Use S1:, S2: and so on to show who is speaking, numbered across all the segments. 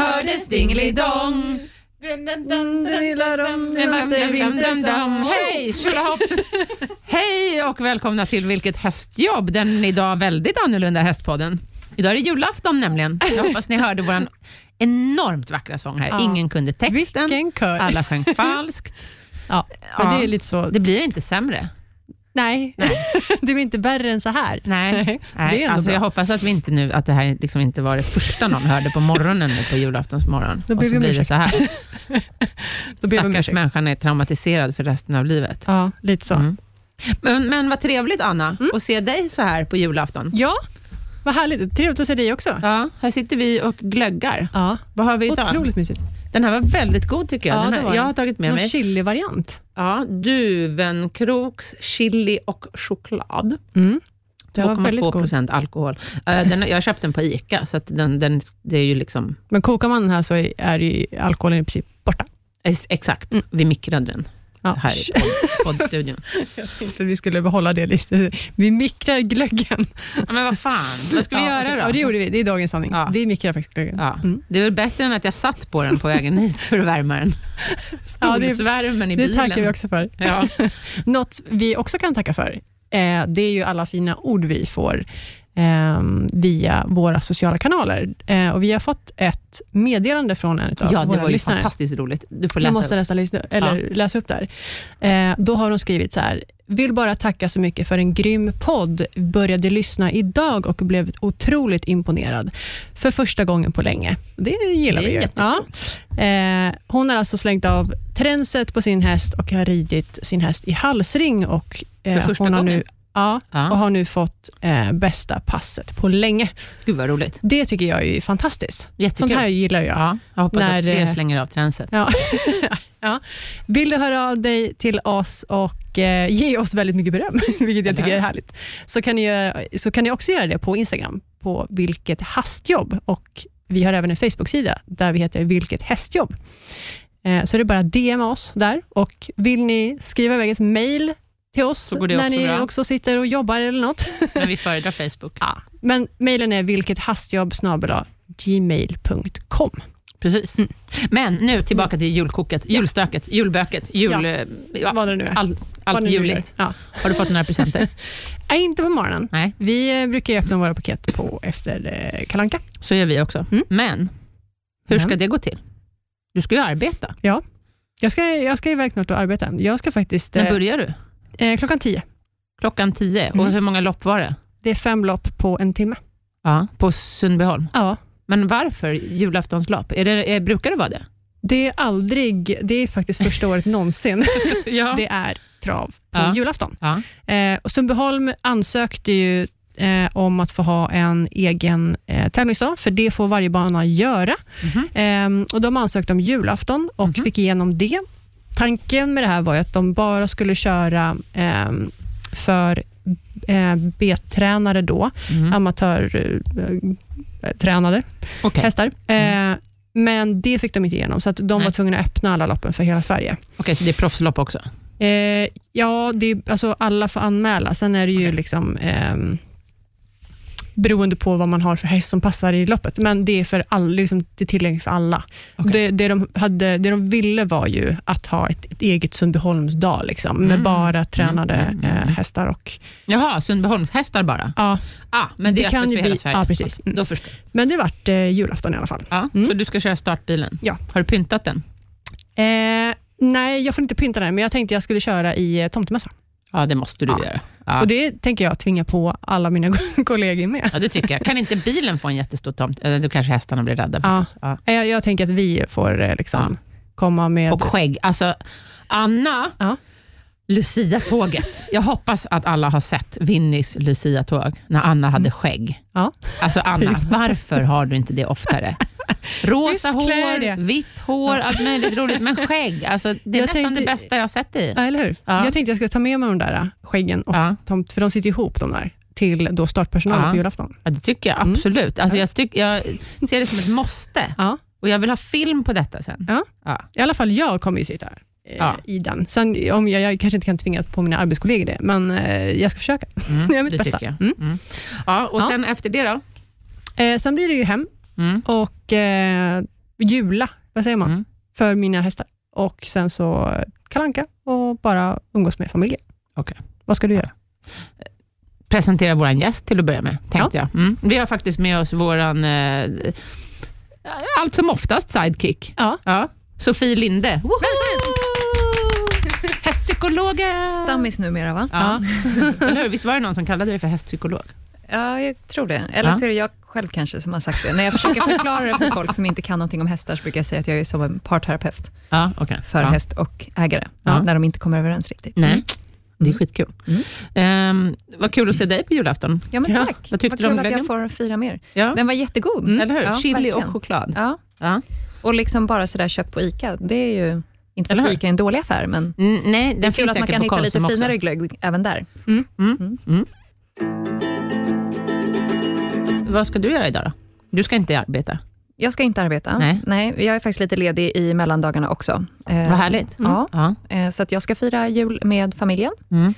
S1: hördes dingelidong.
S2: Hej, tjolahopp! Hej och välkomna till Vilket hästjobb, den idag väldigt annorlunda hästpodden. Idag är det julafton nämligen. Jag hoppas ni hörde vår enormt vackra sång här.
S1: Ja.
S2: Ingen kunde texten,
S1: Vilken kör.
S2: alla sjöng falskt.
S1: Ja, men
S2: Ja.
S1: det är lite så.
S2: Det blir inte sämre.
S1: Nej, det är inte värre än så här.
S2: Nej,
S1: det är
S2: Nej. Alltså,
S1: bra.
S2: jag hoppas att, vi inte nu, att det här liksom inte var det första någon hörde på morgonen nu på julaftonsmorgon.
S1: Då
S2: och så
S1: vi
S2: blir det så här.
S1: Då ber vi
S2: Stackars
S1: ursäkt.
S2: människan är traumatiserad för resten av livet.
S1: Ja, lite så.
S2: Mm. Men, men vad trevligt Anna,
S1: Mm.
S2: att se dig så här på julafton.
S1: Ja, vad härligt. Trevligt att se dig också.
S2: Ja, här sitter vi och glöggar.
S1: Ja,
S2: Vad har vi idag?
S1: otroligt mysigt.
S2: Den här var väldigt god tycker jag.
S1: Ja,
S2: Den här, jag har tagit med
S1: Någon
S2: mig
S1: chili-variant.
S2: ja, duvenkroks, chili och choklad.
S1: Mm. Det var väldigt
S2: 2,2
S1: god.
S2: procent alkohol. Eh, den, jag köpte den på ICA, så den, den, det är ju liksom...
S1: Men kokar man den här så är ju alkoholen i princip borta.
S2: ex- Exakt,
S1: Mm.
S2: vi mikrade den
S1: Ja.
S2: här i podd, poddstudion.
S1: Jag tänkte vi skulle behålla det lite. Vi mikrar glöggen.
S2: Ja, men vad fan, vad ska vi
S1: ja,
S2: göra då?
S1: Ja, det gjorde vi. Det är dagens sanning.
S2: Ja.
S1: Vi mikrar faktiskt glöggen.
S2: Ja,
S1: Mm.
S2: Det är väl bättre än att jag satt på den på vägen hit för att värma den.
S1: Det-
S2: Stolsvärmen i
S1: Det
S2: bilen.
S1: tackar vi också för.
S2: Ja.
S1: Något vi också kan tacka för, eh, det är ju alla fina ord vi får eh, via våra sociala kanaler. Eh, och Vi har fått ett meddelande från en av
S2: ja, det
S1: våra
S2: var ju
S1: lyssnare.
S2: fantastiskt roligt. Du får
S1: Jag
S2: läsa.
S1: måste läsa, lyssna- eller läsa upp där. Eh, då har de skrivit så här. Vill bara tacka så mycket för en grym podd. Började lyssna idag och blev otroligt imponerad. För första gången på länge. Det gillar
S2: Det
S1: vi ju. Ja. Eh, hon har alltså slängt av tränset på sin häst och har ridit sin häst i halsring. Och, eh,
S2: För första
S1: hon har
S2: gången?
S1: nu, ja,
S2: Ja.
S1: och har nu fått eh, bästa passet på länge.
S2: Gud vad roligt.
S1: Det tycker jag är fantastiskt.
S2: Jättekul.
S1: Sånt här gillar jag.
S2: Ja, jag hoppas
S1: När,
S2: att fler
S1: eh,
S2: slänger av tränset.
S1: Ja. ja. Vill du höra av dig till oss och eh, ge oss väldigt mycket beröm, vilket jag tycker är härligt, så kan, ni, så kan ni också göra det på Instagram, på Vilket hastjobb. Och vi har även en Facebook-sida där vi heter Vilket hästjobb. Eh, så det är bara att DM oss där. Och vill ni skriva iväg ett mail till oss när ni
S2: bra.
S1: också sitter och jobbar eller något.
S2: Men vi föredrar Facebook.
S1: ja. Men mejlen är vilkethastjobb gmail.com.
S2: Precis.
S1: Mm.
S2: Men nu tillbaka till julkoket, julstöket, julböket, jul...
S1: Ja.
S2: eh, Ja.
S1: Vad det nu är.
S2: All, allt juligt.
S1: Ja.
S2: Har du fått några presenter?
S1: Nej, inte på morgonen.
S2: Nej,
S1: Vi eh, brukar öppna våra paket på efter eh, kalanka.
S2: så gör vi också.
S1: Mm.
S2: Men, hur ska
S1: Men.
S2: det gå till? Du ska ju arbeta.
S1: Jag ska, jag ska iväg snart och arbeta. Jag ska faktiskt...
S2: När börjar du?
S1: Eh, klockan tio.
S2: Klockan tio. Och
S1: Mm.
S2: hur många lopp var det?
S1: Det är fem lopp på en timme.
S2: Ja, på Sundbyholm.
S1: Ja.
S2: Men varför julaftonslopp? Är det, är, brukar det vara det?
S1: Det är aldrig... Det är faktiskt första året någonsin.
S2: Ja.
S1: Det är trav på
S2: Ja.
S1: julafton.
S2: ja.
S1: Eh, och Sundbyholm ansökte ju eh, om att få ha en egen eh, tävlingsdag, för det får varje bana göra.
S2: Mhm.
S1: Ehm, och De ansökte om julafton och
S2: Mhm.
S1: fick igenom det. Tanken med det här var att de bara skulle köra ehm, för eh, B-tränare då,
S2: Mm.
S1: amatörtränade
S2: Okej,
S1: hästar. Eh, men det fick de inte igenom, så att de var
S2: Nej.
S1: tvungna att öppna alla loppen för hela Sverige.
S2: Okej, så det är proffslopp också?
S1: Eh, ja, det är, alltså alla får anmäla. Sen är det ju
S2: Okej.
S1: liksom ehm, beroende på vad man har för häst som passar i loppet. Men det är, för all, liksom, det är tillgängligt för alla.
S2: Okej.
S1: Det, det, de hade, det de ville var ju att ha ett, ett eget Sundbyholmsdag liksom, med
S2: Mm.
S1: bara tränade
S2: Mm, mm, mm.
S1: Eh, hästar. Och,
S2: Jaha, Sundbyholmshästar bara?
S1: ja,
S2: Ah, men det,
S1: Det
S2: är
S1: kan
S2: öppet
S1: ju
S2: för hela
S1: bli-
S2: Sverige?
S1: ja, precis.
S2: Då förstår
S1: men det vart eh, julafton i alla fall.
S2: Ja,
S1: Mm.
S2: Så du ska köra startbilen?
S1: Ja.
S2: Har du pyntat den?
S1: Eh, nej, jag får inte pynta den, men jag tänkte jag skulle köra i eh, tomtemössa.
S2: Ja, det måste du
S1: Ja.
S2: göra. Ja.
S1: Och Det tänker jag tvinga på alla mina kollegor med.
S2: ja, det tycker jag. Kan inte bilen få en jättestor tomt? Då kanske hästarna blir rädda.
S1: Ja.
S2: Ja.
S1: Jag, jag tänker att vi får eh, liksom komma med...
S2: Och skägg. Alltså, Anna,
S1: Ja.
S2: Lucia-tåget. Jag hoppas att alla har sett Vinnys Lucia-tåg, när Anna hade skägg.
S1: Mm. Ja.
S2: Alltså Anna, varför har du inte det oftare? Rosa
S1: Visst
S2: hår, vitt hår, allt möjligt roligt, men skägg, alltså, det är
S1: Jag
S2: nästan
S1: tänkte-
S2: det bästa jag har sett i.
S1: Ja, eller hur?
S2: Ja.
S1: Jag tänkte jag skulle ta med mig de där äh, skäggen och
S2: Ja.
S1: tomt, för de sitter ihop de där, till då startpersonalen
S2: Ja.
S1: på julafton.
S2: Ja, det tycker jag
S1: Mm.
S2: absolut. Alltså, jag, tyck, jag ser det som ett måste.
S1: Ja.
S2: Och jag vill ha film på detta sen.
S1: Ja.
S2: Ja.
S1: I alla fall jag kommer ju sitta här, eh,
S2: Ja.
S1: i den. Sen om jag, jag kanske inte kan tvinga på mina arbetskollegor det, men eh, jag ska försöka.
S2: Mm,
S1: Jag gör mitt
S2: det
S1: bästa. Mm.
S2: Mm. Ja, och
S1: Ja.
S2: sen efter det då?
S1: Eh, sen blir det ju hem
S2: Mm.
S1: och eh, jula, vad säger man,
S2: Mm.
S1: för mina hästar. Och sen så kalanka och bara umgås med familjen.
S2: Okej.
S1: Vad ska du göra?
S2: presentera vår gäst till att börja med, tänkte jag. Mm. Vi har faktiskt med oss våran, eh, allt som oftast, sidekick.
S1: Ja.
S2: Ja. Sofie Linde. Hästpsykologen!
S3: Stammis numera, va?
S2: Ja. Eller hur? Visst var det någon som kallade dig för hästpsykolog?
S3: Ja, jag tror det. Eller
S2: Ja.
S3: så är det jag själv kanske som har sagt det. När jag försöker förklara det för folk som inte kan någonting om hästar, så brukar jag säga att jag är som en parterapeut
S2: Ja, okej.
S3: för
S2: ja.
S3: häst och ägare,
S2: Ja.
S3: när de inte kommer överens riktigt.
S2: Nej, det är skitkul.
S3: Mm.
S2: Ehm, vad kul att se dig på julafton.
S3: Ja, men tack.
S2: Vad tyckte du om
S3: kul att jag får fira mer.
S2: Ja.
S3: Den var jättegod.
S2: Eller hur?
S3: Ja,
S2: Chili
S3: verkligen.
S2: och choklad.
S3: Ja.
S2: Ja.
S3: Och liksom bara sådär köpt på ICA, det är ju inte för att? ICA är en dålig affär, men
S2: Mm, nej,
S3: det
S2: den
S3: är
S2: finns
S3: kul att man kan hitta lite finare
S2: också.
S3: glögg även där.
S2: Mm.
S3: Mm.
S2: Mm. Vad ska du göra idag då? Du ska inte arbeta?
S3: Jag ska inte arbeta.
S2: Nej.
S3: jag är faktiskt lite ledig i mellandagarna också. Eh,
S2: Vad härligt.
S3: Ja,
S2: Ja.
S3: eh, så att jag ska fira jul med familjen.
S2: Mm.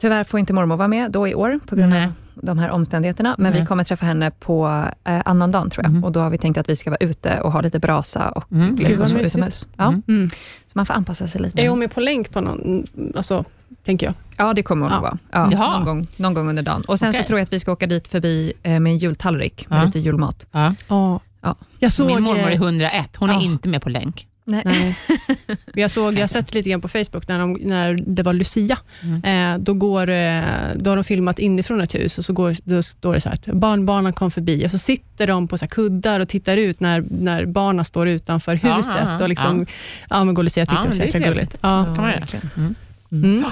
S3: Tyvärr får inte mormor vara med då i år, på grund
S2: Nej.
S3: av de här omständigheterna. Men
S2: Nej.
S3: vi kommer träffa henne på eh, annandagen, tror jag.
S2: Mhm.
S3: Och då har vi tänkt att vi ska vara ute och ha lite brasa och
S2: Mm.
S3: Glögg utomhus. Ja,
S2: Mm.
S1: Mm.
S3: Så man får anpassa sig lite.
S1: Är hon med på länk på någon, alltså, tänker jag?
S3: Ja, det kommer hon
S1: Ja.
S3: att vara. Ja, någon, gång, någon gång under dagen. Och Sen
S2: Okej.
S3: så tror jag att vi ska åka dit förbi eh, med en jultallrik med
S2: Ja.
S3: lite julmat.
S2: Ja.
S1: Ja.
S3: Ja.
S1: Jag såg,
S2: Min mormor är
S1: eh,
S2: 101, hon är
S3: Ja.
S2: inte med på länk.
S3: Nej.
S1: Nej. Jag såg, jag har sett lite grann på Facebook när, de, när det var Lucia.
S2: Mm.
S1: Eh, då, går, eh, då har de filmat inifrån ett hus och så går, då står det så här att barnbarnen kom förbi och så sitter de på så här kuddar och tittar ut när, när barnen står utanför
S2: Ja,
S1: huset.
S2: ja,
S1: och liksom, ja. men går Lucia och tittar,
S2: Ja, men
S1: så
S2: det är
S1: gulligt. Ja.
S2: kan man. Mm.
S1: Mm.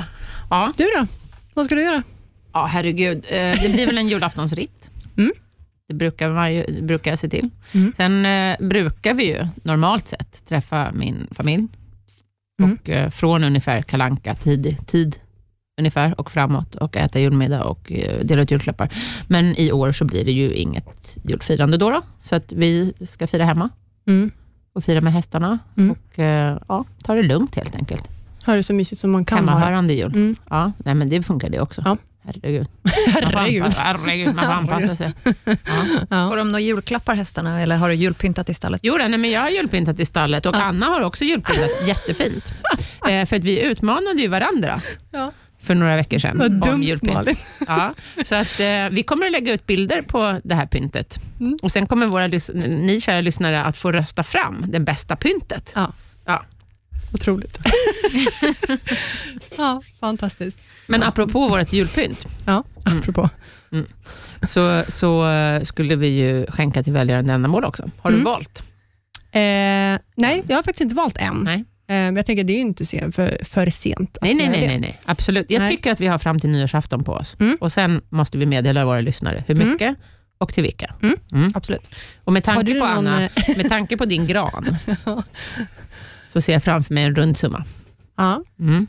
S2: Ja.
S1: Du då? Vad ska du göra?
S2: ja, herregud. Eh, Det blir väl en julaftonsritt.
S1: Mm.
S2: Det brukar, man ju, det brukar jag se till.
S1: Mm.
S2: Sen eh, brukar vi ju normalt sett träffa min familj.
S1: Mm.
S2: Och eh, från ungefär kalanka tid, tid ungefär och framåt och äta julmiddag och eh, dela ut julklappar. Men i år så blir det ju inget julfirande då, då så att vi ska fira hemma
S1: Mm.
S2: och fira med hästarna
S1: Mm.
S2: och eh, ja, ta det lugnt helt enkelt.
S1: Har det så mysigt som man kan ha det.
S2: Hemmahörande jul.
S1: Mm.
S2: Ja, nej, men det funkar det också.
S1: Ja.
S2: Herregud. Man får
S1: Herregud.
S2: herregud, man får anpassa sig. Ja.
S1: Ja.
S3: Får de några julklappar hästarna, eller har du julpyntat i stallet?
S2: Jo, nej, men jag har julpyntat i stallet och
S1: Ja.
S2: Anna har också julpyntat jättefint. Eh, för att vi utmanade ju varandra
S1: Ja.
S2: för några veckor sedan.
S1: Vad
S2: om
S1: dumt
S2: julpynt.
S1: Malin.
S2: Ja, så att, eh, vi kommer att lägga ut bilder på det här pyntet.
S1: Mm.
S2: Och Sen kommer våra, ni kära lyssnare att få rösta fram den bästa pyntet.
S1: Ja.
S2: Ja.
S1: Otroligt. ja, fantastiskt.
S2: Men apropå vårt julpynt,
S1: Ja,
S2: Mm.
S1: apropå.
S2: så, så eh, skulle vi ju skänka till välgörande ändamål också. Har du
S1: Mm.
S2: valt?
S1: Eh, nej, jag har faktiskt inte valt än.
S2: Nej.
S1: Eh, men jag tänker att det är ju inte sen, för, för sent.
S2: Nej, nej, nej, nej, nej. absolut. Jag
S1: Nej.
S2: tycker att vi har fram till nyårsafton på oss.
S1: Mm.
S2: Och Sen måste vi meddela våra lyssnare hur
S1: Mm.
S2: mycket och till vilka.
S1: Mm.
S2: Mm.
S1: Absolut.
S2: Och med tanke, på,
S1: någon,
S2: Anna,
S1: eh,
S2: med tanke på din gran, så ser jag framför mig en rund summa.
S1: Ja,
S2: Mm.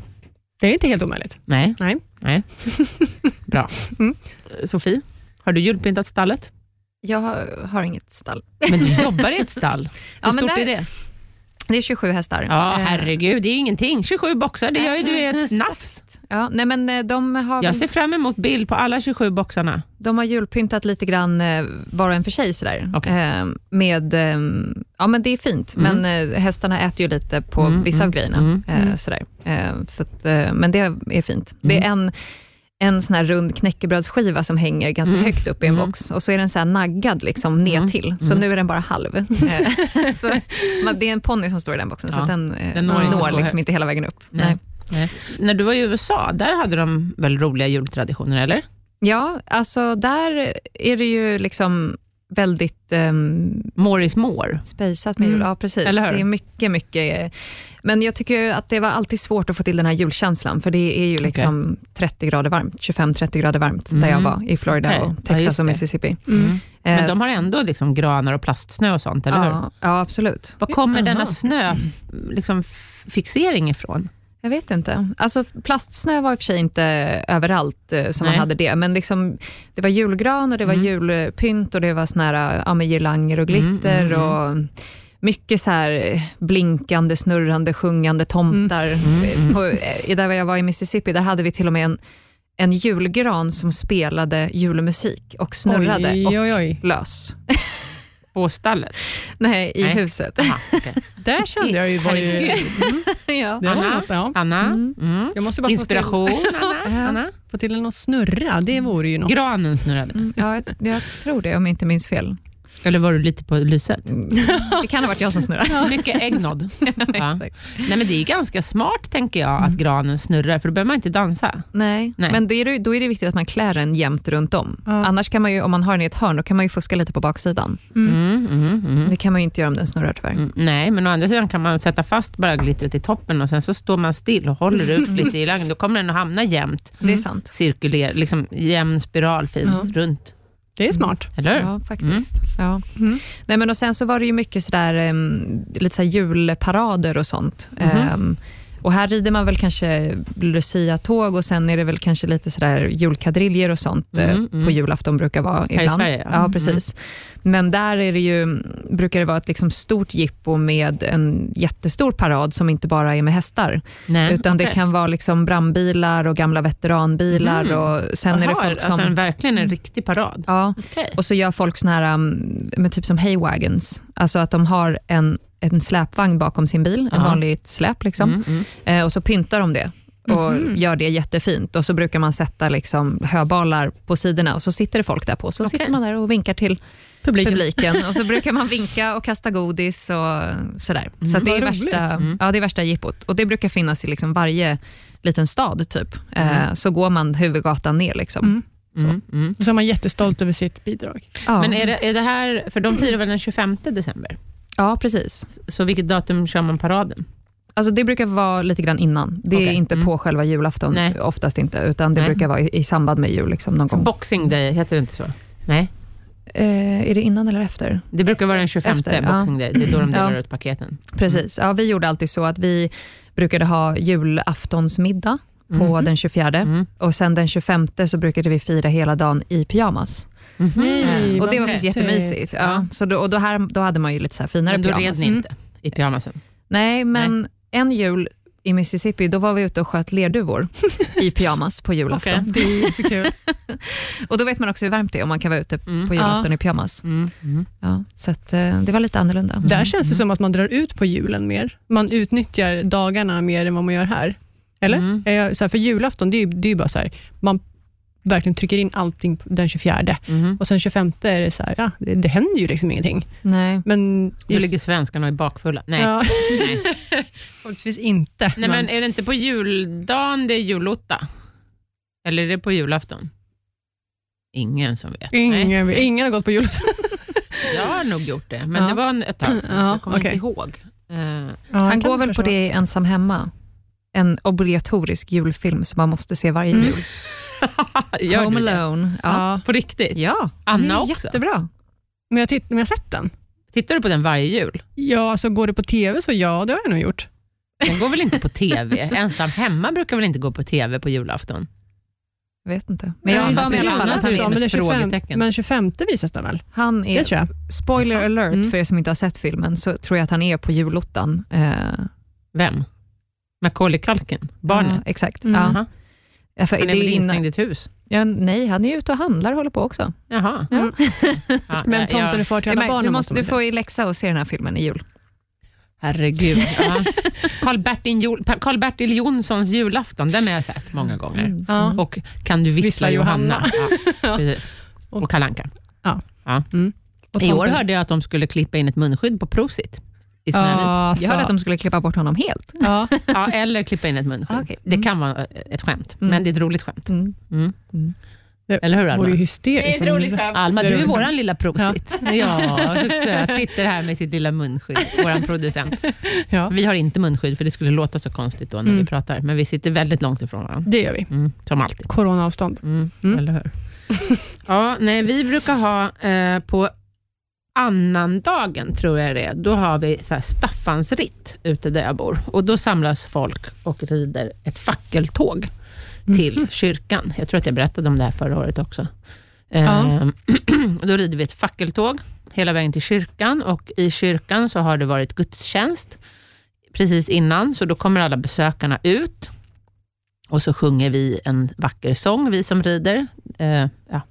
S1: det är inte helt omöjligt.
S2: Nej.
S1: Nej.
S2: Nej. Bra.
S1: Mm.
S2: Sofie, har du julpyntat stallet?
S3: Jag har, har inget stall.
S2: Men du jobbar i ett stall. Hur
S3: Ja, men
S2: stort
S3: där-
S2: är det?
S3: Det är 27 hästar.
S2: Ja,
S3: Eh,
S2: herregud, det är ingenting. 27 boxar, det gör ju du ett nafs.
S3: Ja, nej, men eh, de har,
S2: Jag ser fram emot bild på alla 27 boxarna.
S3: de har julpyntat lite grann eh, var och en för sig. Sådär.
S2: Okej.
S3: Eh, med, eh, ja, men det är fint,
S2: Mm.
S3: men eh, hästarna äter ju lite på
S2: Mm,
S3: vissa av
S2: mm,
S3: grejerna.
S2: mm,
S3: eh,
S1: mm.
S3: Sådär. Eh, så att, eh, men det är fint. Det är en en sån här rund knäckebrödsskiva som hänger ganska
S2: Mm.
S3: högt upp i en
S2: Mm.
S3: box och så är den så naggad liksom ner till. Så
S2: Mm.
S3: nu är den bara halv. Eh, så, det är en ponny som står i den boxen, så
S2: Ja,
S3: att den, eh,
S2: den når
S3: når,
S2: inte så
S3: liksom inte hela vägen upp.
S2: Nej.
S3: Nej.
S2: Nej. När du var i USA, där hade de väl roliga jultraditioner, eller?
S3: Ja, alltså där är det ju liksom väldigt um,
S2: More is more.
S3: spejsat med jul.
S1: Mm.
S3: Ja, precis.
S2: Eller hur?
S3: Det är mycket, mycket. Men jag tycker att det var alltid svårt att få till den här julkänslan, för det är ju liksom 30 grader varmt, 25-30 grader varmt, där jag
S2: Mm.
S3: var i Florida
S2: Okej.
S3: och
S2: Ja,
S3: Texas
S2: just
S3: och. Mississippi.
S1: Mm.
S2: Men
S3: Eh,
S2: de har ändå liksom granar och plastsnö och sånt, eller hur?
S3: ja, ja, absolut.
S2: Var kommer denna snöfixering liksom, fixering ifrån?
S3: Jag vet inte. Alltså, plastsnö var i och för sig inte överallt eh, som
S2: Nej.
S3: man hade det, men liksom, det var julgran och det var
S2: Mm.
S3: julpynt och det var såna här, ja, med girlanger och glitter
S2: Mm, mm,
S3: och mycket så här blinkande, snurrande, sjungande tomtar.
S2: Mm, mm.
S3: På, eh, där jag var i Mississippi, där hade vi till och med en, en julgran som spelade julmusik och snurrade
S1: Oj,
S3: och
S1: oj, oj.
S3: lös.
S2: På stallet?
S3: Nej, i
S2: Nej.
S3: huset.
S2: Aha, okej.
S1: Där kände jag ju... Var ju
S2: Herregud.
S3: ja.
S1: var
S2: Anna?
S1: något, ja.
S2: Anna?
S3: Mm.
S2: Mm.
S1: Jag måste bara
S2: Inspiration, Anna?
S1: Få till,
S2: Anna?
S1: få till någon snurra, det vore ju något.
S2: Granen snurrade.
S3: Mm, ja, jag, jag tror det, om jag inte minns fel.
S2: Eller var du lite på lyset?
S3: Det kan ha varit jag som snurrade.
S2: Mycket äggnod. Ja. Nej, men det är ganska smart, tänker jag, att granen snurrar, för då behöver man inte dansa.
S3: Nej,
S2: Nej.
S3: men då är, det, då är det viktigt att man klär den jämnt runt om.
S1: Ja.
S3: Annars kan man ju, om man har den i ett hörn, då kan man ju fuska lite på baksidan.
S2: Mm, mm, mm.
S3: Det kan man ju inte göra om den snurrar tyvärr.
S2: Mm, nej, men å andra sidan kan man sätta fast bara glittret i toppen och sen så står man still och håller ut lite i längden. Då kommer den att hamna jämnt,
S3: Det är sant.
S2: cirkuler, liksom jämn spiral fint runt.
S1: Det är smart.
S2: Eller hur?
S3: Ja, faktiskt. Ja.
S1: Mm.
S3: Nej, men och sen så var det ju mycket sådär, um, lite så här julparader och sånt.
S2: Mhm.
S3: Och här rider man väl kanske Lucia-tåg och sen är det väl kanske lite sådär julkadriljer och sånt eh,
S2: Mm, mm.
S3: på julafton brukar vara
S2: i
S3: ibland.
S2: Sverige, ja.
S3: ja. precis. Men där är det ju, brukar det vara ett liksom stort jippo med en jättestor parad som inte bara är med hästar,
S2: Nej,
S3: utan det
S2: okej.
S3: kan vara liksom brandbilar och gamla veteranbilar
S2: Mhm.
S3: och sen är det folk som...
S2: Alltså en, verkligen en riktig parad.
S3: ja,
S2: Okej.
S3: och så gör folk såna här, um, med typ som haywagons, alltså att de har en, en släpvagn bakom sin bil, en vanligt släp, liksom.
S2: Mm, mm.
S3: eh, och så pyntar de det och
S1: Mhm.
S3: gör det jättefint. Och så brukar man sätta liksom höbalar på sidorna och så sitter det folk där på. Så
S2: Okej.
S3: sitter man där och vinkar till
S1: Publiken.
S3: publiken och så brukar man vinka och kasta godis och sådär. Så att det, är värsta.
S2: Mm.
S3: ja, det är värsta jippot. Och det brukar finnas i liksom varje liten stad, typ.
S2: Mm.
S3: Eh, så går man huvudgatan ner. Liksom.
S1: Mm.
S2: Mm, mm.
S1: Och så är man jättestolt över sitt bidrag.
S3: Ja.
S2: Men är det, är det här, för de firar väl den 25 december?
S3: Ja, precis.
S2: Så vilket datum kör man paraden?
S3: Alltså det brukar vara lite grann innan. Det är
S2: Okej.
S3: inte
S2: Mm.
S3: på själva julafton,
S2: Nej.
S3: oftast inte, utan det
S2: Nej.
S3: brukar vara i, i samband med jul, liksom, någon gång.
S2: Boxing day, heter det inte så? Nej,
S3: Eh, är det innan eller efter?
S2: det brukar vara den 25
S3: Efter, ja.
S2: boxing day. Det är då de delar
S3: Ja.
S2: ut paketen.
S3: Precis. Ja, vi gjorde alltid så att vi brukade ha julaftonsmiddag på
S2: Mhm.
S3: den 24
S2: Mm.
S3: och sen den 25 så brukade vi fira hela dagen i pyjamas.
S2: Mhm.
S1: Nej,
S3: och det var faktiskt
S1: mysigt.
S3: jättemysigt. Ja. Så då, och då, här, då hade man ju lite så här finare
S2: Men då red
S3: pyjamas.
S2: ni inte i pyjamasen?
S3: Nej, men en jul i Mississippi, då var vi ute och sköt lerduvor i pyjamas på julafton.
S2: Okej.
S1: Det är jättekul.
S3: Och då vet man också hur varmt det är om man kan vara ute
S2: Mm.
S3: på julafton i pyjamas.
S2: Mm. Mm.
S3: Ja, så att, eh, det var lite annorlunda.
S1: Där känns det som att man drar ut på julen mer. Man utnyttjar dagarna mer än vad man gör här. Eller?
S2: Mm.
S1: Jag- Så här, för julafton, det är ju det är ju bara så här, man verkligen trycker in allting den 24.
S2: Mhm.
S1: Och sen 25 är det så här, ja, det, det händer ju liksom ingenting.
S3: Nej.
S1: Men
S2: Nu
S1: just-
S2: ligger svenskarna och är bakfulla. Nej.
S1: Ja,
S2: Nej.
S1: förhoppningsvis inte.
S2: Nej, men är det inte på juldagen det är julotta? Eller är det på julafton? Ingen som vet. Nej.
S1: ingen, ingen har gått på jul.
S2: Jag har nog gjort det, men
S1: Ja.
S2: det var en- ett tag sedan.
S1: Ja,
S2: jag kommer
S1: okej.
S2: inte ihåg. Eh,
S3: Han går väl på det ensam hemma. En obligatorisk julfilm som man måste se varje
S1: Mm.
S3: jul.
S2: gör
S3: Home
S2: det?
S3: Alone. Ja.
S1: Ja.
S2: På riktigt?
S3: Ja,
S2: Anna
S3: det
S2: också?
S3: Jättebra.
S1: Men jag, titt, men jag har sett den.
S2: Tittar du på den varje jul?
S1: Ja, så går det på TV så ja, det har jag nog gjort.
S2: Den går väl inte på TV? Ensam hemma brukar väl inte gå på TV på julafton?
S3: Jag vet inte. Men jag har för
S2: alltså,
S3: mig i alla fall
S2: annars
S3: att han
S2: är det
S1: men, det är 25,
S2: frågetecken.
S1: men 25 visas den väl?
S3: han
S1: Det
S3: är
S1: tror jag.
S3: spoiler alert
S1: Mm.
S3: för er som inte har sett filmen, så tror jag att han är på julottan. Eh,
S2: Vem? Macaulay Culkin? Barnet?
S3: Ja, exakt.
S1: Mm.
S3: Ja. Ja, för
S2: Han
S3: det
S2: är
S3: är
S2: väl instängd i ett hus?
S3: ja, nej, han är ute och handlar och håller på också.
S2: Jaha.
S3: Ja.
S2: Ja,
S1: Men Tomten är far till
S3: Du,
S1: alla barnen
S3: du,
S1: måste
S3: måste, du får i läxa och se den här filmen i jul.
S2: Herregud. Ja. Karl-Bertil Jo- Karl-Bertil Jonssons julafton, den har jag sett många gånger.
S3: Mm.
S1: Ja.
S2: Och Kan du vissla,
S1: Vissla
S2: Johanna?
S1: Johanna.
S2: Ja, precis. Och Kalle Anka.
S1: Och
S2: I år hörde jag att de skulle klippa in ett munskydd på Prosit i Snövit.
S1: Ja,
S3: Jag hörde att de skulle klippa bort honom helt.
S1: Ja,
S2: Ja, eller klippa in ett munskydd.
S3: Ah.
S2: Det
S3: Mm.
S2: kan vara ett skämt,
S3: Mm.
S2: men det är ett roligt skämt.
S3: Mm.
S2: Mm.
S1: det
S2: Eller hur, Alma?
S1: vore ju hysteriskt.
S2: Alma,
S1: Det är
S2: du är
S1: roligt.
S2: våran lilla Prosit. Ja, så söt. Sitter här med sitt lilla munskydd, vår producent.
S1: Ja,
S2: Vi har inte munskydd, för det skulle låta så konstigt då när
S1: Mm.
S2: vi pratar, men vi sitter väldigt långt ifrån varandra.
S1: det gör vi.
S2: Mm, som alltid.
S1: Coronaavstånd.
S2: Mm,
S1: Mm.
S2: Eller hur? ja, nej, vi brukar ha eh, på annandagen, tror jag det är, då har vi så här Staffansritt ute där jag bor. Och Då samlas folk och rider ett fackeltåg till kyrkan. Jag tror att jag berättade om det här förra året också.
S1: Ja.
S2: Eh, och då rider vi ett fackeltåg hela vägen till kyrkan och i kyrkan så har det varit gudstjänst precis innan, så då kommer alla besökarna ut och så sjunger vi en vacker sång, vi som rider. Eh, ja.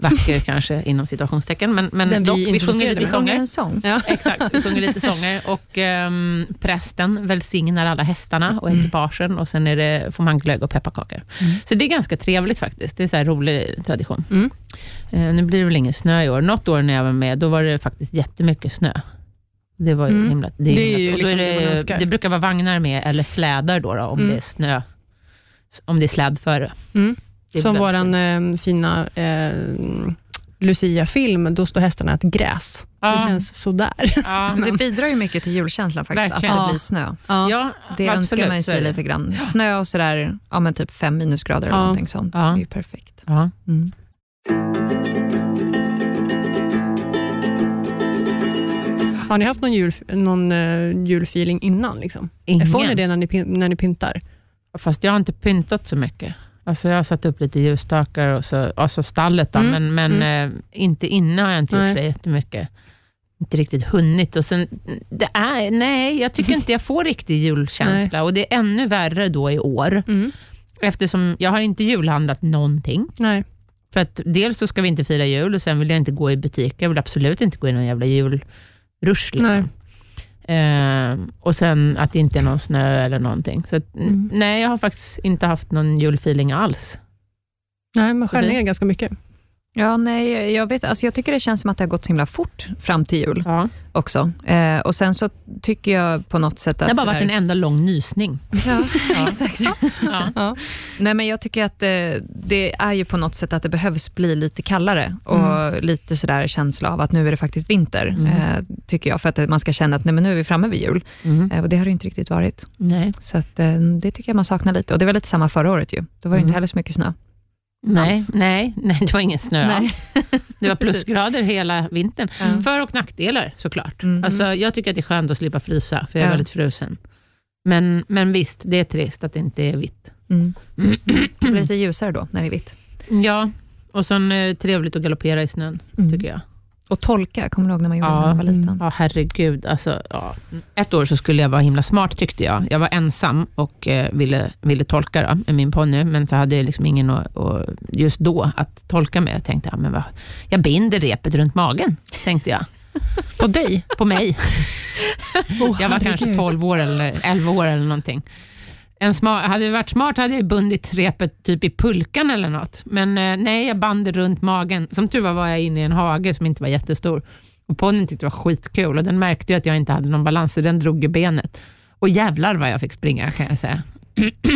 S2: Vacker kanske, inom situationstecken. Men, men
S1: Den vi
S2: dock, vi sjunger lite sånger.
S3: en sång.
S1: Ja.
S2: Exakt, vi sjunger lite sånger och ehm, prästen välsignar alla hästarna och ekipagen och sen är det, får man glögg och pepparkakor.
S1: Mm.
S2: Så det är ganska trevligt faktiskt. Det är så här rolig tradition.
S1: Mm.
S2: Eh, nu blir det väl ingen snö i år. Något år när jag var med, då var det faktiskt jättemycket snö. Det var ju
S1: Mm.
S2: himla...
S1: Det är
S2: himla-
S1: liksom det
S2: det, det brukar vara vagnar med, eller slädar då, då om
S1: Mm.
S2: det är snö. Om det är slädföre.
S1: Mm. Som
S2: fint.
S1: eh, fina eh, Lucia-film, då står hästarna ett gräs.
S2: Ja.
S1: Det känns sådär.
S2: Ja,
S3: Men det bidrar ju mycket till julkänslan faktiskt,
S2: Verkligen.
S3: att det blir snö.
S1: Ja.
S2: ja,
S3: Det
S2: absolut,
S3: önskar man sig lite grann. Snö och sådär, ja men typ fem minusgrader eller
S1: Ja.
S3: någonting sånt.
S2: Ja.
S3: Det är ju perfekt.
S2: Ja.
S3: Mm.
S1: Har ni haft någon, jul, någon uh, julfeeling innan? Liksom?
S2: Ingen.
S1: Får ni det när ni, när ni pyntar?
S2: Fast jag har inte pyntat så mycket. Alltså jag har satt upp lite ljusstakar och så, alltså stallet, då,
S1: Mm,
S2: men, men eh, inte innan har jag inte
S1: Nej.
S2: gjort det jättemycket. Inte riktigt hunnit. Och sen, det är, nej, jag tycker inte jag får riktig julkänsla och det är ännu värre då i år.
S1: Mm.
S2: Eftersom jag har inte julhandlat någonting.
S1: Nej.
S2: För att dels så ska vi inte fira jul och sen vill jag inte gå i butiker. Jag vill absolut inte gå i någon jävla julrush. Liksom. Eh, och sen att det inte är någon snö eller någonting. Så att,
S1: Mm.
S2: nej, jag har faktiskt inte haft någon julfeeling alls.
S1: Nej, man skär ner ganska mycket.
S3: Ja, nej, jag, vet, alltså jag tycker det känns som att det har gått så himla fort fram till jul
S2: Ja.
S3: också. Eh, och sen så tycker jag på något sätt att...
S2: Det har bara varit en enda lång nysning.
S3: Ja,
S2: Ja.
S3: exakt.
S2: Ja.
S3: Nej, men jag tycker att eh, det är ju på något sätt att det behövs bli lite kallare och lite sådär känsla av att nu är det faktiskt vinter,
S2: Mm.
S3: eh, tycker jag, för att man ska känna att nej, men nu är vi framme vid jul.
S2: Mm.
S3: Eh, och det har det inte riktigt varit.
S2: Nej.
S3: Så att, eh, det tycker jag man saknar lite. Och det var lite samma förra året ju. Då var det
S2: Mm.
S3: inte heller så mycket snö.
S2: Nej,
S3: Alls.
S2: nej, nej, det var ingen snö
S3: Nej.
S2: alls. Det var plusgrader hela vintern.
S3: Ja.
S2: För och nackdelar såklart.
S3: Mm.
S2: Alltså, jag tycker att det är skönt att slippa frysa, för jag är
S3: Ja.
S2: väldigt frusen. Men, men visst, det är trist att det inte är vitt.
S3: Mm. Det blir lite ljusare då, när det är vitt.
S2: Ja, och sen är det trevligt att galoppera i snön,
S3: Mm.
S2: tycker jag.
S3: Och tolka, kommer du ihåg när man gjorde
S2: Ja.
S3: när man var liten?
S2: Ja, herregud. Alltså, ja. Ett år så skulle jag vara himla smart, tyckte jag. Jag var ensam och eh, ville, ville tolka då, med min ponny, men så hade jag liksom ingen att, att, just då att tolka med. Jag tänkte, ja, men vad, jag binder repet runt magen, tänkte jag.
S1: På dig?
S2: På mig.
S1: Oh,
S2: Jag var kanske
S1: herregud.
S2: 12 år eller 11 år eller någonting. En smart, hade jag varit smart hade jag bundit repet typ i pulkan eller något. Men eh, nej, jag band det runt magen. Som tur var var jag inne i en hage som inte var jättestor. Och ponnyn tyckte det var skitkul och den märkte ju att jag inte hade någon balans, så den drog ju benet. Och jävlar vad jag fick springa kan jag säga.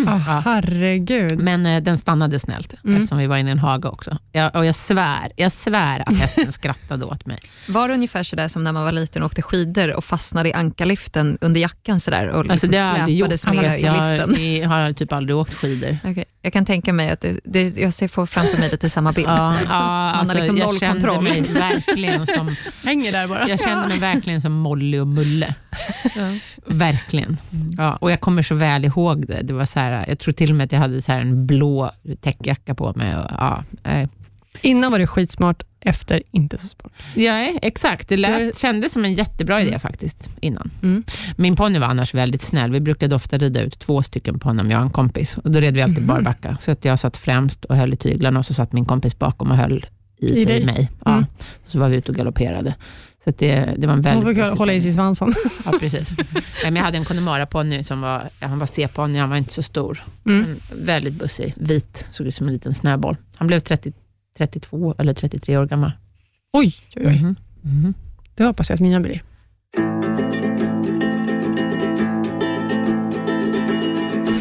S1: Oh, herregud.
S2: Men eh, den stannade snällt,
S1: Mm.
S2: eftersom vi var inne i en hage också. Jag, och jag svär, jag svär att hästen skrattade åt mig.
S3: Var det ungefär sådär som när man var liten och åkte skidor och fastnade i ankarliften under jackan sådär och liksom
S2: Alltså, det har jag aldrig gjort.
S3: släpades med i
S2: jag,
S3: liften?
S2: jag har typ aldrig åkt skidor.
S3: Okej, Jag kan tänka mig att det, det, jag ser får framför mig lite samma bild.
S2: Ja, ja,
S3: har
S2: alltså,
S3: liksom
S2: jag
S3: noll
S2: kände
S3: kontroll.
S2: mig verkligen som,
S1: Hänger där bara.
S2: jag kände mig verkligen som Molly och Mulle. Verkligen. Ja, och jag kommer så väl ihåg det. det var så här, jag tror till och med att jag hade så här en blå täckjacka på mig. Och, ja, eh.
S1: Innan var det skitsmart, efter inte så smart.
S2: ja, exakt. Det lät,
S1: Det-
S2: kändes som en jättebra idé faktiskt, innan.
S1: Mm.
S2: Min ponny var annars väldigt snäll. Vi brukade ofta rida ut två stycken på honom, jag och en kompis. Och då red vi alltid
S1: Mhm.
S2: barbacka. Så att jag satt främst och höll i tyglarna och så satt min kompis bakom och höll i,
S1: I
S2: sig mig. Ja.
S1: Mm.
S2: Och så var vi ute och galopperade. Så det, det var en
S1: Hon
S2: väldigt...
S1: fick
S2: positiv-
S1: hålla i sig svansen.
S2: Ja, precis. Men jag hade en Connemara-ponny som var, han var C-ponny, han var inte så stor.
S1: Mm.
S2: Väldigt bussig, vit, såg ut som en liten snöboll. Han blev 30, 32 eller 33 år gammal.
S1: Oj, oj, oj.
S2: Mhm. Mhm.
S1: Det hoppas jag att mina blir.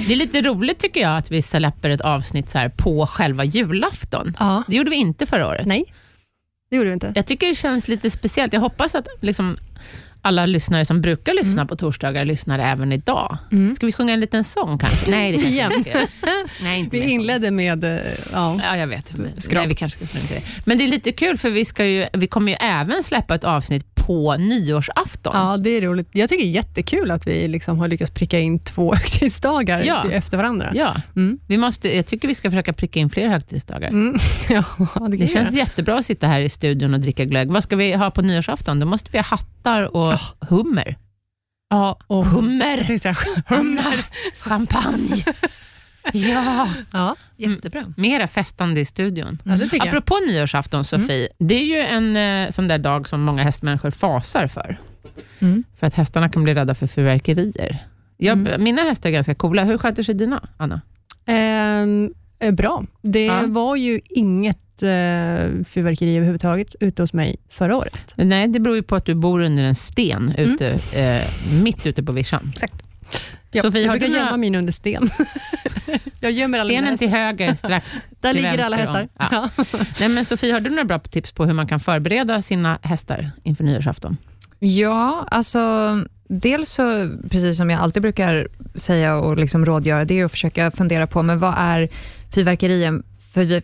S2: Det är lite roligt tycker jag att vi släpper ett avsnitt så här på själva julafton.
S1: Ja.
S2: Det gjorde vi inte förra året.
S1: Nej, det gjorde vi inte.
S2: Jag tycker det känns lite speciellt. Jag hoppas att liksom alla lyssnare som brukar lyssna
S1: Mm.
S2: på torsdagar lyssnar även idag.
S1: Mm.
S2: Ska vi sjunga en liten sång kanske? Nej, det kanske vi ska. Nej, inte
S1: Vi inledde med... eh, Ja.
S2: Ja, jag vet.
S1: Skrap.
S2: Nej, vi kanske ska det. Men det är lite kul, för vi, ska ju, vi kommer ju även släppa ett avsnitt på nyårsafton.
S1: ja, det är roligt. Jag tycker det är jättekul att vi liksom har lyckats pricka in två högtidsdagar
S2: Ja.
S1: efter varandra.
S2: Ja,
S1: Mm.
S2: vi måste, jag tycker vi ska försöka pricka in fler högtidsdagar.
S1: Mm. ja, det,
S2: Det känns jättebra att sitta här i studion och dricka glögg. Vad ska vi ha på nyårsafton? Då måste vi ha hattar och hummer.
S1: Ja, och
S2: Hummer!
S1: Säga, hummer.
S2: Champagne! Ja,
S1: Ja,
S3: Jättebra.
S2: mera festande i studion.
S1: ja det tycker jag.
S2: Apropå nyårsafton, Sofie. Det är ju en eh, sån där dag som många hästmänniskor fasar för.
S3: Mm.
S2: För att hästarna kan bli rädda för fyrverkerier. Jag,
S1: Mm.
S2: Mina hästar är ganska coola. Hur sköter sig dina, Anna?
S1: Ehm, eh, bra. Det
S2: Ja.
S1: var ju inget eh, fyrverkeri överhuvudtaget ute hos mig förra året.
S2: Nej, det beror ju på att du bor under en sten,
S1: Mm.
S2: ute, eh, mitt ute på vischan.
S1: Exakt. Ja,
S2: Sofie,
S1: jag
S2: har
S1: brukar
S2: du
S1: gömma
S2: några-
S1: min under sten. jag gömmer alla
S2: Stenen till höger, strax
S1: Där
S2: till
S1: ligger alla hästar.
S2: Ja. Nej, men Sofie, har du några bra tips på hur man kan förbereda sina hästar inför nyårsafton?
S3: Ja, alltså dels så, precis som jag alltid brukar säga och liksom rådgöra, det är att försöka fundera på, men vad är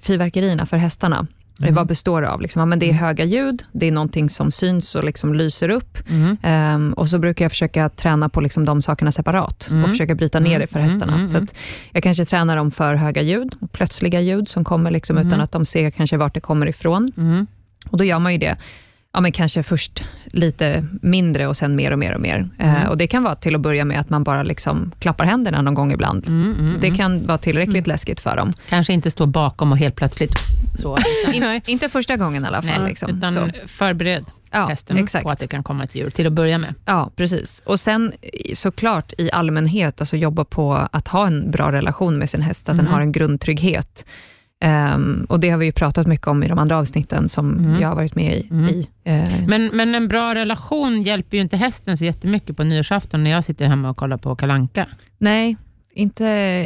S3: fyrverkerierna för hästarna?
S2: Mm.
S3: Vad består det av? Liksom? Ja, men det är höga ljud, det är någonting som syns och liksom lyser upp.
S2: Mm.
S3: Ehm, och så brukar jag försöka träna på liksom de sakerna separat
S2: Mm.
S3: och försöka bryta ner det för
S2: Mm,
S3: hästarna.
S2: mm,
S3: Så att jag kanske tränar dem för höga ljud, plötsliga ljud som kommer liksom
S2: Mm.
S3: utan att de ser kanske vart det kommer ifrån.
S2: Mm.
S3: Och då gör man ju det, ja, men kanske först lite mindre och sen mer och mer och mer.
S2: Mm.
S3: Eh, och Det kan vara till att börja med att man bara liksom klappar händerna någon gång ibland.
S2: Mm, mm,
S3: Det
S2: mm.
S3: kan vara tillräckligt läskigt för dem.
S2: Kanske inte stå bakom och helt plötsligt så.
S3: In, inte första gången i alla fall.
S2: Nej,
S3: liksom.
S2: utan
S3: Så.
S2: förbered
S3: Ja,
S2: hästen
S3: exakt.
S2: på att det kan komma ett djur till att börja med.
S3: Ja, precis. Och sen såklart i allmänhet, alltså jobba på att ha en bra relation med sin häst, att den har en grundtrygghet. Ehm, och Det har vi ju pratat mycket om i de andra avsnitten som
S2: Mm.
S3: jag har varit med i.
S2: Mm.
S3: i eh,
S2: Men, men en bra relation hjälper ju inte hästen så jättemycket på nyårsafton när jag sitter hemma och kollar på Kalanka.
S3: Nej, inte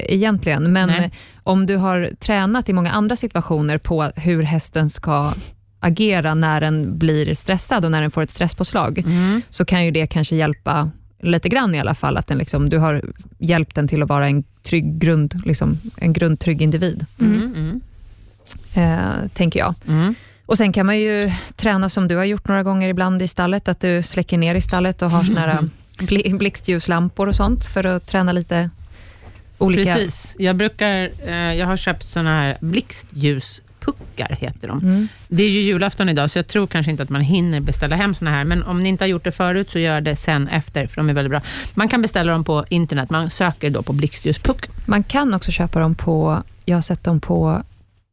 S3: egentligen, men
S2: Nej.
S3: om du har tränat i många andra situationer på hur hästen ska agera när den blir stressad och när den får ett stresspåslag,
S2: Mm.
S3: så kan ju det kanske hjälpa lite grann i alla fall, att den liksom, du har hjälpt den till att vara en trygg grund, liksom, en grundtrygg individ,
S2: Mm. Mm.
S3: eh, tänker jag.
S2: Mm.
S3: Och Sen kan man ju träna som du har gjort några gånger ibland i stallet, att du släcker ner i stallet och har såna här bli- blixtljuslampor och sånt, för att träna lite olika...
S2: Precis. Jag, brukar, eh, jag har köpt såna här blixtljuspuckar, heter de.
S3: Mm.
S2: Det är ju julafton idag, så jag tror kanske inte att man hinner beställa hem såna här, men om ni inte har gjort det förut, så gör det sen efter, för de är väldigt bra. Man kan beställa dem på internet, man söker då på blixtljuspuck.
S3: Man kan också köpa dem på, jag har sett dem på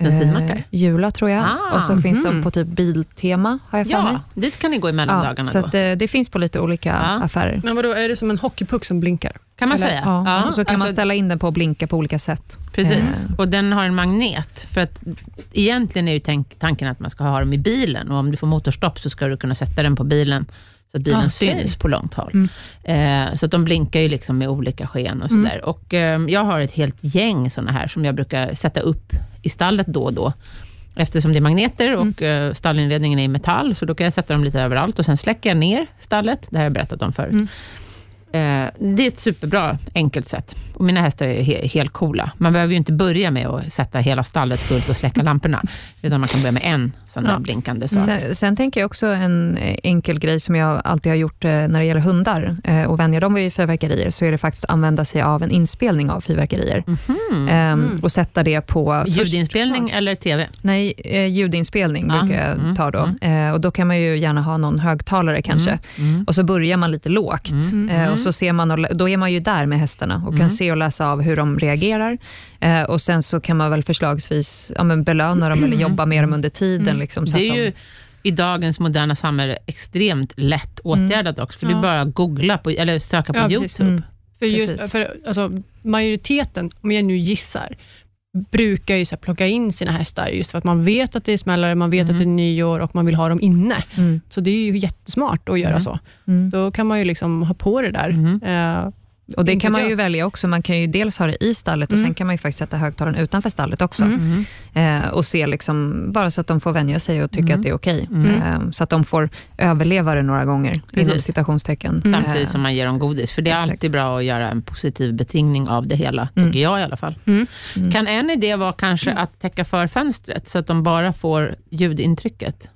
S2: Bensinmackar?
S3: Jula tror jag.
S2: Ah,
S3: och så finns
S2: mhm.
S3: de på typ Biltema, har jag för mig.
S2: Ja, dit kan ni gå i mellandagarna
S3: så
S2: då.
S3: att, eh, det finns på lite olika
S2: Ja.
S3: affärer.
S1: Men vadå, är det som en hockeypuck som blinkar?
S2: Kan man
S1: Eller-
S2: säga?
S3: Ja, och så kan man
S2: alltså,
S3: ställa in den på att blinka på olika sätt.
S2: Precis,
S3: Eh.
S2: och den har en magnet. För att egentligen är ju tanken att man ska ha dem i bilen och om du får motorstopp så ska du kunna sätta den på bilen så att bilen
S1: Ah, okej.
S2: syns på långt håll.
S1: Mm.
S2: Eh, så att de blinkar ju liksom med olika sken och
S1: Mm.
S2: sådär. Och eh, jag har ett helt gäng sådana här som jag brukar sätta upp i stallet då och då. Eftersom det är magneter och eh, stallinredningen är i metall, så då kan jag sätta dem lite överallt och sen släcker jag ner stallet. Det här har jag berättat om förut.
S1: Mm.
S2: Eh, det är ett superbra, enkelt sätt. Och mina hästar är he- helt coola. Man behöver ju inte börja med att sätta hela stallet fullt och släcka lamporna, utan man kan börja med en sån där
S1: Ja.
S2: blinkande sak.
S3: Sen, sen tänker jag också en eh, enkel grej som jag alltid har gjort eh, när det gäller hundar och vänja dem vid fyrverkerier, så är det faktiskt att använda sig av en inspelning av fyrverkerier.
S2: Mhm.
S3: Ehm,
S1: Mm.
S3: Och sätta det på...
S2: Ljudinspelning eller TV?
S3: Nej, ljudinspelning
S2: Ja,
S3: brukar jag
S2: mm,
S3: ta då. Eh, och då kan man ju gärna ha någon högtalare kanske.
S2: Mm.
S3: Och så börjar man lite lågt.
S2: Mm.
S3: Så ser man och, då är man ju där med hästarna och
S2: Mm.
S3: kan se och läsa av hur de reagerar. Eh, och Sen så kan man väl förslagsvis ja, men belöna dem eller jobba med dem under tiden.
S1: Mm.
S3: Liksom, så
S2: Det är
S3: att de,
S2: ju i dagens moderna samhälle extremt lätt åtgärdat också, för det är
S1: Ja.
S2: bara att googla på, eller söka på
S1: Ja.
S2: YouTube.
S3: Mm.
S1: För, just, för alltså, majoriteten, om jag nu gissar, brukar ju så plocka in sina hästar just för att man vet att det är smällare, man vet
S2: Mm.
S1: att det är nyår och man vill ha dem inne.
S3: Mm.
S1: Så det är ju jättesmart att göra
S2: Mm.
S1: så.
S3: Mm.
S1: Då kan man ju liksom ha på det där.
S2: Mm.
S1: Eh,
S3: Och Det kan man ju välja också. Man kan ju dels ha det i stallet och
S1: Mm.
S3: sen kan man ju faktiskt sätta högtalaren utanför stallet också.
S1: Mm.
S3: Eh, och se liksom, bara så att de får vänja sig och tycka
S2: Mm.
S3: att det är okej.
S2: Mm.
S3: Eh, så att de får överleva det några gånger, inom citationstecken.
S2: Samtidigt
S3: Eh,
S2: som man ger dem godis, för det är
S3: exakt.
S2: alltid bra att göra en positiv betingning av det hela,
S3: Mm.
S2: tycker jag i alla fall.
S1: Mm.
S3: Mm.
S2: Kan en idé vara kanske att täcka för fönstret, så att de bara får ljudintrycket?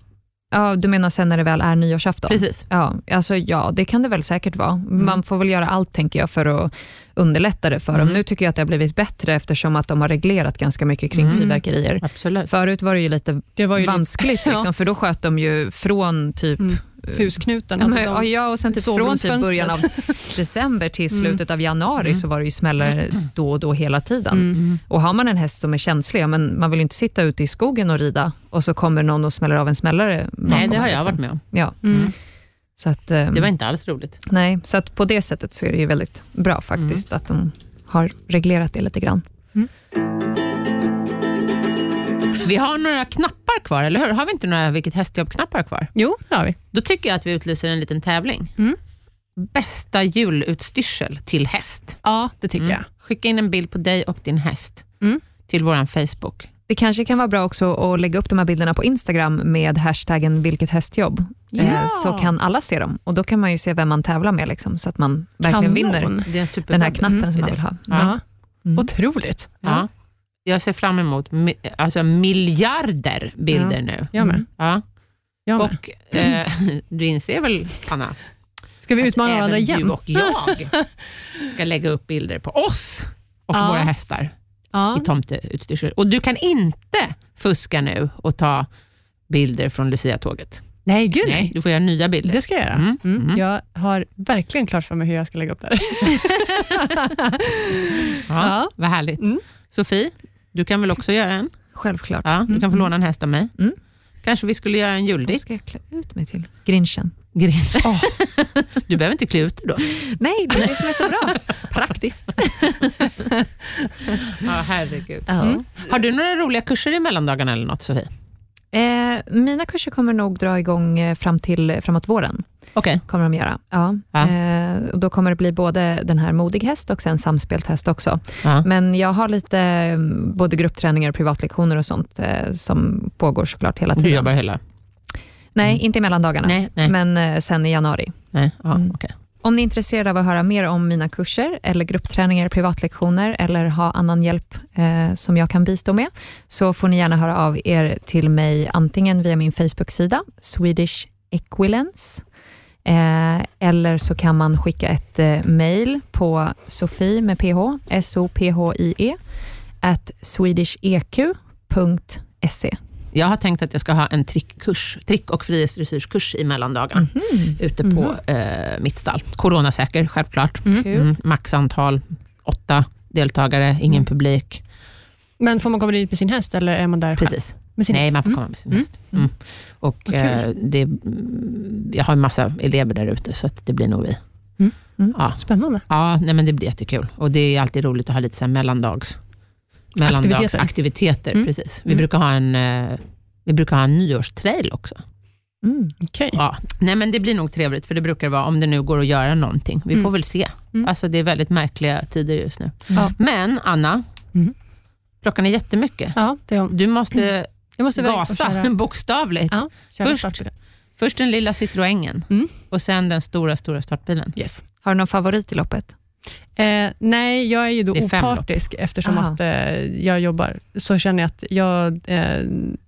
S3: Ja, du menar sen när det väl är nyårsafton?
S2: Precis.
S3: Ja, alltså ja, det kan det väl säkert vara.
S2: Mm.
S3: Man får väl göra allt, tänker jag, för att underlätta det för
S2: Mm.
S3: dem. Nu tycker jag att det har blivit bättre, eftersom att de har reglerat ganska mycket kring
S2: Mm.
S3: fyrverkerier.
S2: Absolut.
S3: Förut var det ju lite
S1: det var ju lite-
S3: vanskligt,
S1: Ja.
S3: liksom, för då sköt de ju från typ
S1: Mm. Husknuten.
S3: Ja,
S1: alltså de-
S3: ja, ja, och sen typ från typ början av december till slutet av januari så var det ju smällare då och då hela tiden.
S1: Mm.
S3: Och har man en häst som är känslig, ja, men man vill ju inte sitta ute i skogen och rida och så kommer någon och smäller av en smällare
S2: Nej, det har jag
S3: liksom.
S2: varit med om.
S3: Ja.
S1: Mm.
S3: Så att, ehm,
S2: Det var inte alls roligt.
S3: Nej, så att på det sättet så är det ju väldigt bra faktiskt att de har reglerat det lite grann.
S2: Vi har några knappar kvar, eller hur? Har vi inte några vilket hästjobb-knappar kvar?
S1: Jo, det har vi.
S2: Då tycker jag att vi utlyser en liten tävling.
S1: Mm.
S2: Bästa julutstyrsel till häst.
S1: Ja, det tycker jag.
S2: Skicka in en bild på dig och din häst
S1: Mm.
S2: till vår Facebook.
S3: Det kanske kan vara bra också att lägga upp de här bilderna på Instagram med hashtaggen vilket hästjobb.
S1: Ja.
S3: Eh, Så kan alla se dem och då kan man ju se vem man tävlar med, liksom, så att man verkligen vinner
S1: Kanon.
S2: Superbra
S3: den här knappen som man vill ha.
S1: Ja.
S3: Mm.
S1: Otroligt.
S2: Ja. Jag ser fram emot alltså miljarder bilder nu.
S1: Jag med.
S3: Mm.
S2: Ja.
S1: Jag med.
S2: Och eh, du inser väl, Anna,
S1: Ska vi utmana varandra igen?
S2: du och jag ska lägga upp bilder på oss och
S1: Ja.
S2: våra hästar
S1: Ja.
S2: i tomteutstyrsel. Och du kan inte fuska nu och ta bilder från Lucia-tåget.
S1: Nej, gud
S2: Nej,
S1: nej.
S2: du får göra nya bilder.
S1: Det ska jag göra.
S2: Mm,
S1: Mm.
S2: mm.
S1: Jag har verkligen klart för mig hur jag ska lägga upp det här.
S2: Ja,
S1: Ja.
S2: Vad härligt.
S1: Mm.
S2: Sofie, du kan väl också göra en?
S3: Självklart.
S2: Ja, du kan få låna en häst av mig.
S3: Mm.
S2: Kanske vi skulle göra en
S3: Vad
S2: juldikt?
S3: ska jag klä ut mig till? Grinchen.
S2: Grinch. Du behöver inte klä ut dig då.
S3: Nej, det är det som är så bra. Praktiskt.
S2: Ja, herregud. Mm. Har du några roliga kurser i mellandagarna eller något, Sofie?
S3: Eh, mina kurser kommer nog dra igång eh, fram till, framåt våren.
S2: Okej.
S3: kommer de göra. Ja.
S2: Ja.
S3: Eh, och då kommer det bli både den här modig häst och sen samspelt häst också.
S2: Ja.
S3: Men jag har lite eh, både gruppträningar och privatlektioner och sånt eh, som pågår såklart hela
S2: Du
S3: tiden.
S2: jobbar hela...
S3: Nej, inte i mellandagarna,
S2: Nej, nej.
S3: men eh, sen i januari.
S2: nej. Ja,
S3: Mm. Om ni är intresserade av att höra mer om mina kurser, eller gruppträningar, privatlektioner, eller ha annan hjälp eh, som jag kan bistå med, så får ni gärna höra av er till mig antingen via min Facebook-sida, Swedish Equilence, eh, eller så kan man skicka ett eh, mail på Sofie med ph, S-O-P-H-I-E, at swedisheq.se.
S2: Jag har tänkt att jag ska ha en trickkurs, trick och frihetsdressurskurs i mellandagarna ute på eh, mitt stall. Coronasäker, självklart.
S1: Mm.
S2: Mm, maxantal, åtta deltagare, ingen publik.
S1: Men får man komma dit med sin häst eller är man där själv?
S2: Precis. Nej,
S1: häst?
S2: man får
S1: Mm.
S2: komma med sin
S1: Mm.
S2: häst. Mm. Och
S1: Vad kul.
S2: eh, det, mm, jag har en massa elever där ute, så det blir nog vi.
S1: Mm.
S3: Mm.
S2: Ja,
S1: Spännande.
S2: ja nej, men det blir jättekul. Och det är alltid roligt att ha lite så här mellandags, mellandagsaktiviteter.
S1: Mm.
S2: Precis. Vi,
S1: Mm.
S2: brukar ha en, eh, vi brukar ha en nyårstrail också.
S3: Mm.
S1: Okej.
S2: Ja. Nej, men det blir nog trevligt, för det brukar vara, om det nu går att göra någonting. Vi
S1: Mm.
S2: får väl se.
S1: Mm.
S2: Alltså, det är väldigt märkliga tider just nu. Men Anna,
S1: Mm.
S2: klockan är jättemycket.
S1: Ja, det är.
S2: Du måste
S1: Jag måste
S2: gasa, bokstavligt.
S1: Ja,
S2: Först-. Först den lilla Citroengen
S1: Mm.
S2: och sen den stora, stora startbilen.
S1: Yes.
S3: Har du någon favorit i loppet?
S1: Eh, nej, jag är ju då
S2: Det är
S1: opartisk eftersom
S3: Aha.
S1: att eh, jag jobbar. Så känner jag att jag... Eh,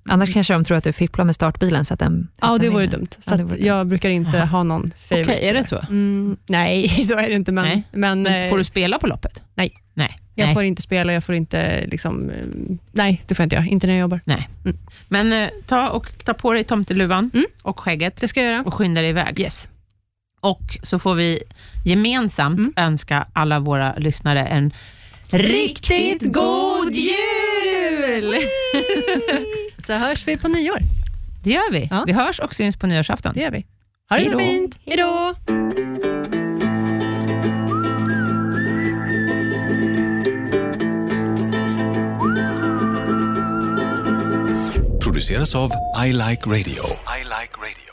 S3: Annars kanske de tror att du fipplar med startbilen så att den
S1: ja, det vore dumt. Så
S3: Ja, vore dumt.
S1: jag brukar inte
S2: Aha.
S1: ha någon favorite.
S2: Okej, är det så?
S1: Mm, nej, så är det inte. Men,
S2: Nej.
S1: men,
S2: Men
S1: eh,
S2: får du spela på loppet?
S1: nej.
S2: Nej.
S1: jag
S2: nej.
S1: får inte spela, jag får inte... Liksom, eh, nej, det får jag inte göra. Inte när jag jobbar.
S2: Men eh, ta, och, ta på dig tomteluvan
S1: Mm.
S2: och skägget
S1: Det ska jag göra.
S2: och skynda dig iväg.
S1: Yes.
S2: Och så får vi gemensamt
S1: Mm.
S2: önska alla våra lyssnare en riktigt god jul!
S1: Så hörs vi på nyår.
S2: Det gör vi.
S1: Ja.
S2: Vi hörs och syns på nyårsafton.
S1: Det gör vi. Ha det så
S2: då.
S1: fint. Hej då!
S4: produceras av I Like Radio. I like radio.